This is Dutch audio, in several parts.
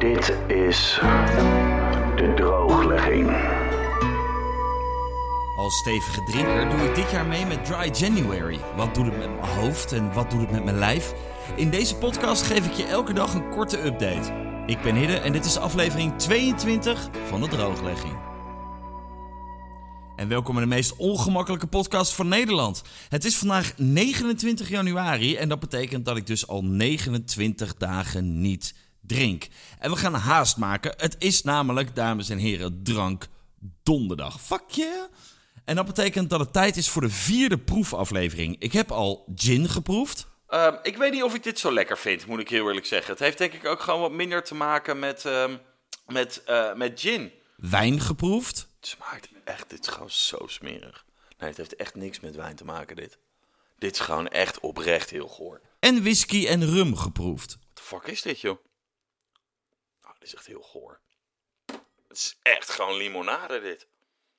Dit is de drooglegging. Als stevige drinker doe ik dit jaar mee met Dry January. Wat doet het met mijn hoofd en wat doet het met mijn lijf? In deze podcast geef ik je elke dag een korte update. Ik ben Hidde en dit is aflevering 22 van de drooglegging. En welkom in de meest ongemakkelijke podcast van Nederland. Het is vandaag 29 januari en dat betekent dat ik dus al 29 dagen niet drink. En we gaan haast maken. Het is namelijk, dames en heren, drank donderdag. Fuck yeah! En dat betekent dat het tijd is voor de vierde proefaflevering. Ik heb al gin geproefd. Ehm, ik weet niet of ik dit zo lekker vind, moet ik heel eerlijk zeggen. Het heeft denk ik ook gewoon wat minder te maken met, ehm, met, eh, met gin. Wijn geproefd. Het smaakt echt, dit is gewoon zo smerig. Nee, het heeft echt niks met wijn te maken, dit. Dit is gewoon echt oprecht heel goor. En whisky en rum geproefd. Wat de fuck is dit, joh? Dit is echt heel goor. Het is echt gewoon limonade, dit.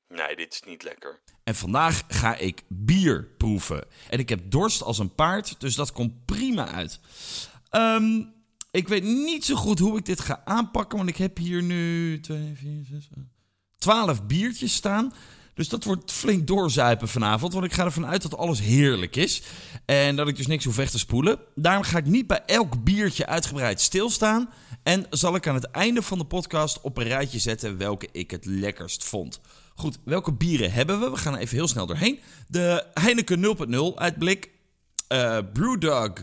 Nee, dit is niet lekker. En vandaag ga ik bier proeven. En ik heb dorst als een paard, dus dat komt prima uit. Ehm, ik weet niet zo goed hoe ik dit ga aanpakken, want ik heb hier nu 2, 4, 6, 12 biertjes staan. Dus dat wordt flink doorzuipen vanavond, want ik ga ervan uit dat alles heerlijk is. En dat ik dus niks hoef weg te spoelen. Daarom ga ik niet bij elk biertje uitgebreid stilstaan. En zal ik aan het einde van de podcast op een rijtje zetten welke ik het lekkerst vond. Goed, welke bieren hebben we? We gaan even heel snel doorheen. De Heineken 0.0 uit blik. eh Brewdog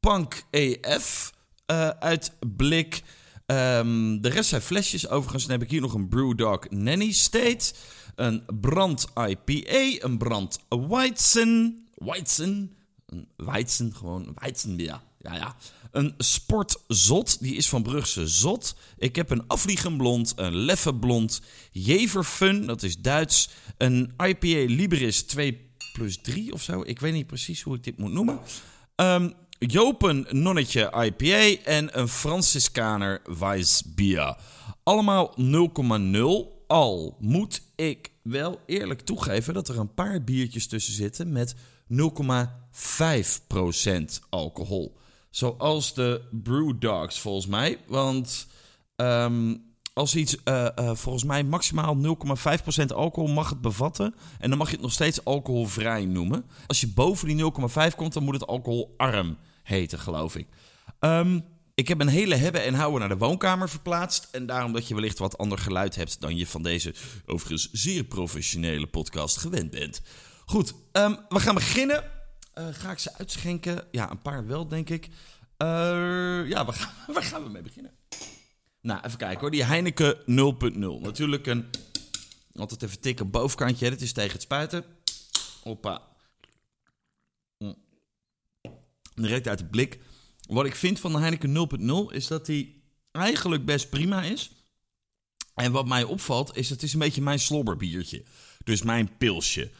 Punk EF eh, uit blik. Ehm, de rest zijn flesjes. Overigens dan heb ik hier nog een Brewdog Nanny State. Een Brand IPA. Een Brand Weizen. Weizen. Een Weizen, gewoon Weizenbier. Ja, ja. Een Sportzot, die is van Brugse Zot. Ik heb een Afvliegenblond, een Leffe Blond, Jeverfun, dat is Duits. Een IPA Liberis 2 plus 3 of zo. Ik weet niet precies hoe ik dit moet noemen. Ehm, Jopen Nonnetje IPA en een Franciscaner Weissbier. Allemaal 0,0. Al moet ik wel eerlijk toegeven dat er een paar biertjes tussen zitten met 0,5% alcohol. Zoals de Brewdogs volgens mij. Want ehm, als iets eh, eh, volgens mij maximaal 0,5% alcohol mag het bevatten. En dan mag je het nog steeds alcoholvrij noemen. Als je boven die 0,5 komt, dan moet het alcoholarm heten, geloof ik. Ehm, ik heb een hele hebben en houden naar de woonkamer verplaatst. En daarom dat je wellicht wat ander geluid hebt dan je van deze overigens zeer professionele podcast gewend bent. Goed, ehm, we gaan beginnen. Eh, ga ik ze uitschenken? Ja, een paar wel, denk ik. Eh, ja, waar gaan, gaan we mee beginnen? Nou, even kijken hoor. Die Heineken 0.0. Natuurlijk een... Altijd even tikken bovenkantje. Dit is tegen het spuiten. Hoppa. Mm. Direct uit de blik. Wat ik vind van de Heineken 0.0 is dat die eigenlijk best prima is. En wat mij opvalt is, het is een beetje mijn slobberbiertje. Dus mijn pilsje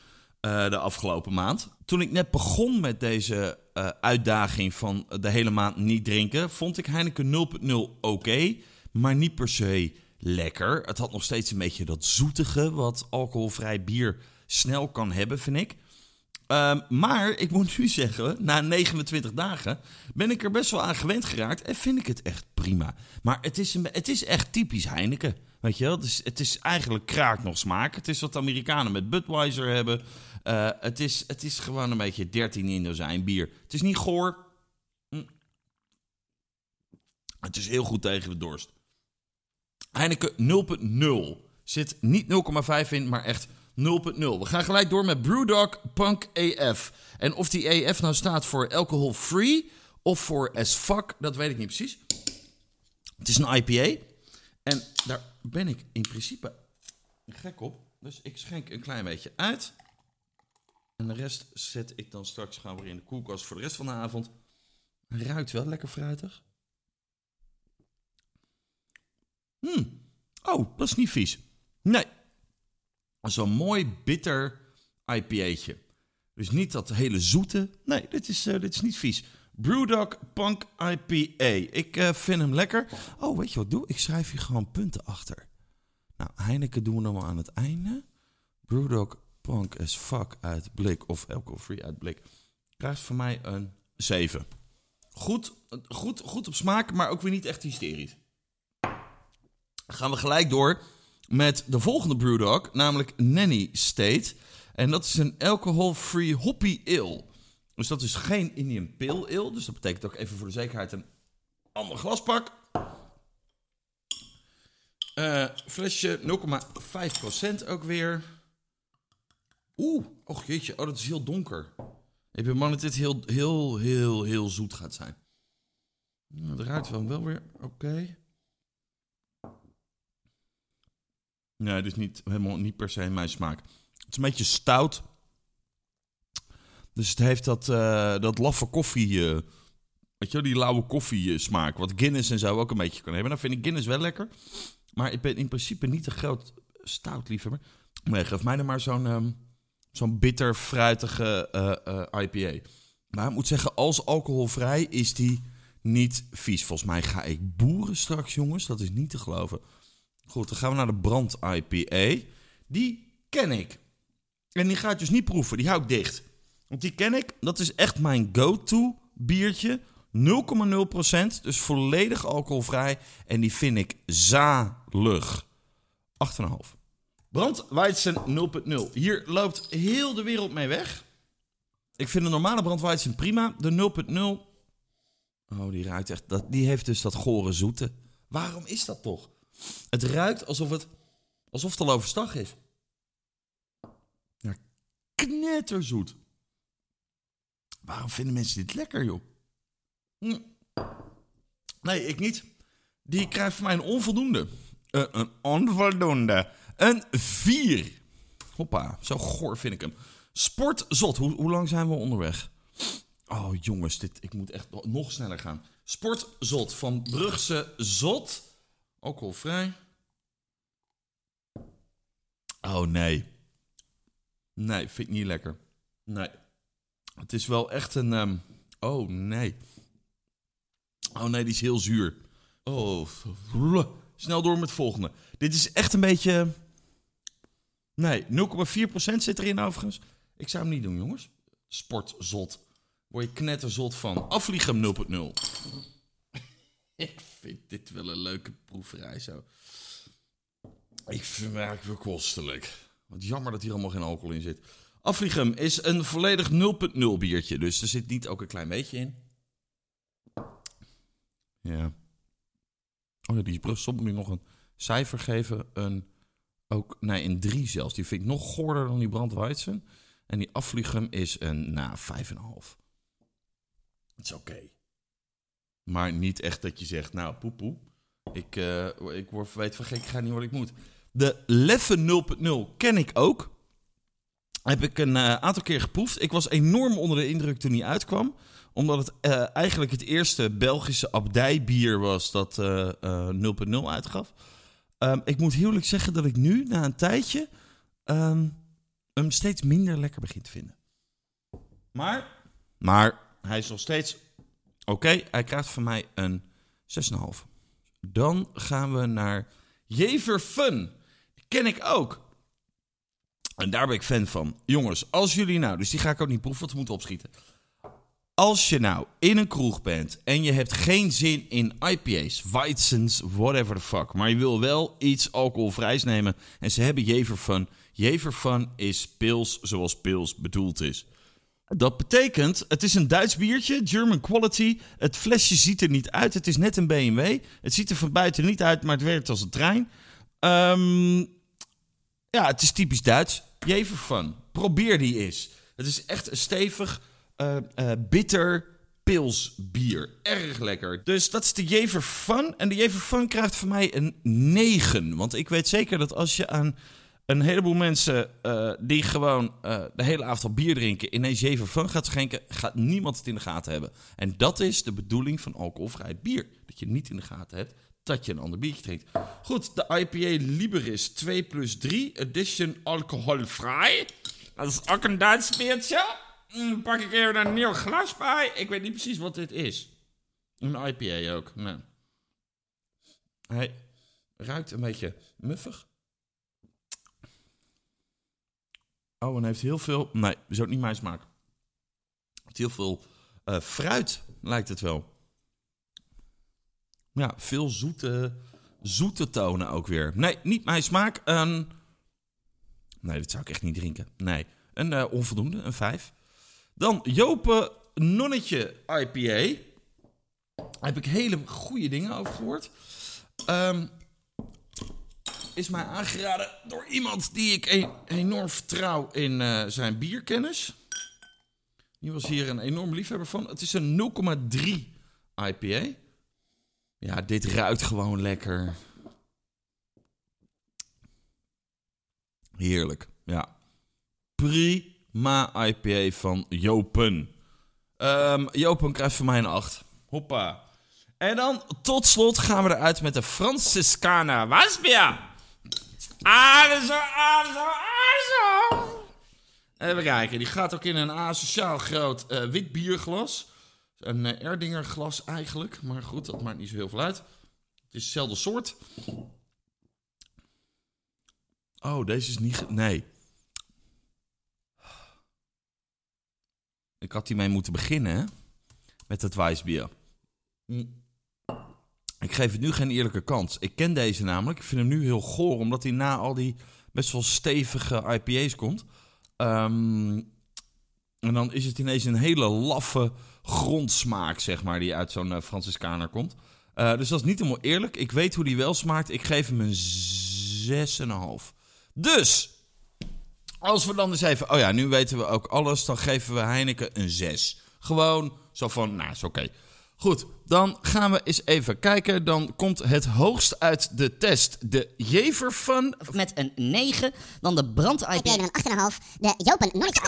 eh, de afgelopen maand. Toen ik net begon met deze eh, uitdaging van de hele maand niet drinken, vond ik Heineken 0.0 oké, maar niet per se lekker. Het had nog steeds een beetje dat zoetige wat alcoholvrij bier snel kan hebben, vind ik. Ehm, maar ik moet nu zeggen, na 29 dagen ben ik er best wel aan gewend geraakt en vind ik het echt prima. Maar het is, een, het is echt typisch Heineken. Weet je wel? Het is, het is eigenlijk kraak nog smaak. Het is wat Amerikanen met Budweiser hebben. Eh, het, is, het is gewoon een beetje 13 in dozijn bier. Het is niet goor. Hm. Het is heel goed tegen de dorst. Heineken 0.0 zit niet 0,5 in, maar echt 0.0. We gaan gelijk door met Brewdog Punk AF. En of die AF nou staat voor alcohol free of voor as fuck, dat weet ik niet precies. Het is een IPA. En daar ben ik in principe gek op. Dus ik schenk een klein beetje uit. En de rest zet ik dan straks gewoon weer in de koelkast voor de rest van de avond. Ruikt wel lekker fruitig. Hmm. Oh, dat is niet vies. Nee. Zo'n mooi bitter IPA'tje. Dus niet dat hele zoete. Nee, dit is, eh, dit is niet vies. Brewdog Punk IPA. Ik eh, vind hem lekker. Oh, weet je wat doe? Ik schrijf hier gewoon punten achter. Nou, Heineken doen we nog maar aan het einde. Brewdog Punk as fuck uit blik of alcohol-free uit blik. Krijgt van mij een 7. Goed, goed, goed op smaak, maar ook weer niet echt hysterisch. gaan we gelijk door met de volgende brewdog, namelijk Nanny State. En dat is een alcohol-free hoppy ale. Dus dat is geen Indian Pale Ale. Dus dat betekent ook even voor de zekerheid een ander glaspak. Eh flesje 0,5% ook weer. Oeh, och jeetje, oh dat is heel donker. Ik ben bang dat dit heel, heel, heel, heel zoet gaat zijn. Nou, het ruikt wel, wel weer oké. Nee, dit is niet, helemaal niet per se mijn smaak. Het is een beetje stout. Dus het heeft dat, eh, dat laffe koffie... eh, weet je die lauwe koffie eh, smaak. Wat Guinness en zo ook een beetje kan hebben. Dan vind ik Guinness wel lekker. Maar ik ben in principe niet een groot stout liefhebber. Nee, geef mij dan maar zo'n ehm, zo'n bitter, fruitige eh, eh, IPA. Maar ik moet zeggen, als alcoholvrij is die niet vies. Volgens mij ga ik boeren straks, jongens. Dat is niet te geloven. Goed, dan gaan we naar de brand IPA. Die ken ik. En die ga ik dus niet proeven. Die hou ik dicht. Want die ken ik. Dat is echt mijn go-to biertje. 0,0%. Dus volledig alcoholvrij. En die vind ik zalig. 8,5. Brandweizen 0.0. Hier loopt heel de wereld mee weg. Ik vind de normale brandweizen prima. De 0.0. Oh, die ruikt echt. Dat, die heeft dus dat gore zoete. Waarom is dat toch? Het ruikt alsof het, alsof het al overstag is. Ja, knetterzoet. Waarom vinden mensen dit lekker, joh? Hm. Nee, ik niet. Die krijgt van mij een onvoldoende. Eh, een onvoldoende. Een 4. Hoppa, zo goor vind ik hem. Sportzot. Hoe, hoe lang zijn we onderweg? Oh jongens, dit, ik moet echt nog sneller gaan. Sportzot van Brugse Zot. Alcoholvrij. Oh nee. Nee, vind ik niet lekker. Nee. Het is wel echt een... ehm, oh nee. Oh nee, die is heel zuur. Oh, snel door met het volgende. Dit is echt een beetje... Nee, 0,4% zit erin overigens. Ik zou hem niet doen, jongens. Sportzot. Word je knetterzot van. Afvliegen 0.0. Ik vind dit wel een leuke proeverij zo. Ik vind het kostelijk. Wat jammer dat hier allemaal geen alcohol in zit. Afvliegem is een volledig 0.0 biertje. Dus er zit niet ook een klein beetje in. Ja. Oh ja, die moet ik nog een cijfer geven. Een, ook, nee, een 3 zelfs. Die vind ik nog goorder dan die brandweizen. En die afvliegem is een, nou, 5,5. Het is oké. Maar niet echt dat je zegt, nou, poepoe. Ik, eh, ik word weet van gek, ik ga niet wat ik moet. De Leffe 0.0 ken ik ook. Heb ik een eh, aantal keer geproefd. Ik was enorm onder de indruk toen hij uitkwam. Omdat het eh, eigenlijk het eerste Belgische abdijbier was dat eh, eh, 0.0 uitgaf. Ehm, ik moet heel eerlijk zeggen dat ik nu, na een tijdje, ehm, hem steeds minder lekker begin te vinden. Maar, maar hij is nog steeds oké. Hij krijgt van mij een 6,5. Dan gaan we naar Jever Fun. Die ken ik ook. En daar ben ik fan van. Jongens, als jullie nou, dus die ga ik ook niet proeven, want we moeten opschieten. Als je nou in een kroeg bent en je hebt geen zin in IPA's, Weizens, whatever the fuck, maar je wil wel iets alcoholvrijs nemen en ze hebben Jeverfun. Jeverfun is pils zoals pils bedoeld is. Dat betekent, het is een Duits biertje, German quality. Het flesje ziet er niet uit, het is net een BMW. Het ziet er van buiten niet uit, maar het werkt als een trein. Ehm, ja, het is typisch Duits. Jeverfun. Probeer die eens. Het is echt een stevig, eh, bitter pilsbier. Erg lekker. Dus dat is de Jeverfun. En de Jeverfun krijgt van mij een 9. Want ik weet zeker dat als je aan een heleboel mensen eh, die gewoon de hele avond al bier drinken ineens Jeverfun gaat schenken, gaat niemand het in de gaten hebben. En dat is de bedoeling van alcoholvrij bier. Dat je niet in de gaten hebt dat je een ander biertje drinkt. Goed, de IPA Liberis 2 plus 3 edition alcoholvrij. Dat is ook een Duits biertje. Mm, pak ik even een nieuw glas bij. Ik weet niet precies wat dit is. Een IPA ook. Nee. Hij ruikt een beetje muffig. Oh, en heeft heel veel... Nee, is ook niet mijn smaak. Heeft heel veel eh, fruit, lijkt het wel. Ja, veel zoete, zoete tonen ook weer. Nee, niet mijn smaak. Een... Nee, dit zou ik echt niet drinken. Nee, een eh, onvoldoende, een 5. Dan Jopen Nonnetje IPA. Daar heb ik hele goede dingen over gehoord. Ehm, is mij aangeraden door iemand die ik e- enorm vertrouw in eh, zijn bierkennis. Die was hier een enorm liefhebber van. Het is een 0,3 IPA. Ja, dit ruikt gewoon lekker. Heerlijk, ja. Prima IPA van Jopen. Ehm, Jopen krijgt van mij een 8. Hoppa. En dan tot slot gaan we eruit met de Franciscana Wasbia. Adezo, adezo, adezo. Even kijken, die gaat ook in een asociaal groot eh, wit bierglas. Een eh, Erdinger glas eigenlijk, maar goed, dat maakt niet zo heel veel uit. Het is hetzelfde soort. Oh, deze is niet... Nee. Ik had hiermee moeten beginnen? Met het Weissbier. Mm. Ik geef het nu geen eerlijke kans. Ik ken deze namelijk. Ik vind hem nu heel goor, omdat hij na al die best wel stevige IPA's komt. Ehm, en dan is het ineens een hele laffe grondsmaak, zeg maar, die uit zo'n uh, Franciscaner komt. Uh, dus dat is niet helemaal eerlijk. Ik weet hoe die wel smaakt. Ik geef hem een 6,5. Dus, als we dan eens even... Oh ja, nu weten we ook alles. Dan geven we Heineken een 6. Gewoon zo van, nou, is oké. Okay. Goed, dan gaan we eens even kijken. Dan komt het hoogst uit de test. De Jever van... Met een 9. Dan de Brand. IPA met een 8,5. De Jopen Nonnetje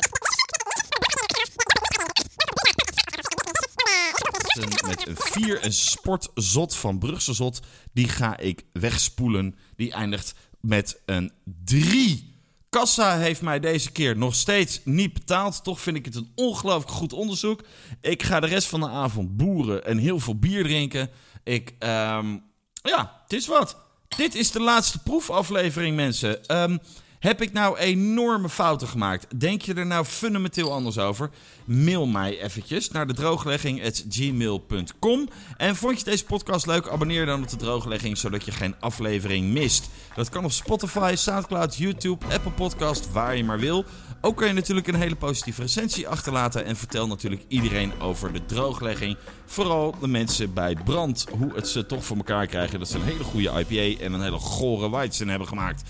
met een 4. Een sportzot van Brugse Zot. Die ga ik wegspoelen. Die eindigt met een 3. Kassa heeft mij deze keer nog steeds niet betaald. Toch vind ik het een ongelooflijk goed onderzoek. Ik ga de rest van de avond boeren en heel veel bier drinken. Ik, um, ja, het is wat. Dit is de laatste proefaflevering, mensen. Um, heb ik nou enorme fouten gemaakt? Denk je er nou fundamenteel anders over? Mail mij eventjes naar de drooglegging.gmail.com. En vond je deze podcast leuk? Abonneer dan op de drooglegging, zodat je geen aflevering mist. Dat kan op Spotify, Soundcloud, YouTube, Apple Podcast, waar je maar wil. Ook kan je natuurlijk een hele positieve recensie achterlaten. En vertel natuurlijk iedereen over de drooglegging. Vooral de mensen bij Brand. Hoe het ze toch voor elkaar krijgen. Dat ze een hele goede IPA en een hele gore Weizen hebben gemaakt.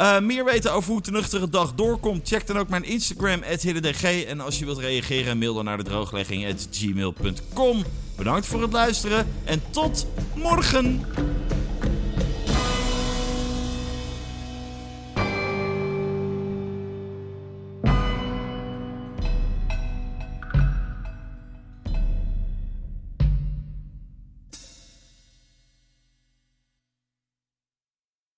Uh, meer weten over hoe de nuchtere dag doorkomt? Check dan ook mijn Instagram, hiddendg. En als je wilt reageren, mail dan naar de drooglegging.gmail.com. Bedankt voor het luisteren en tot morgen!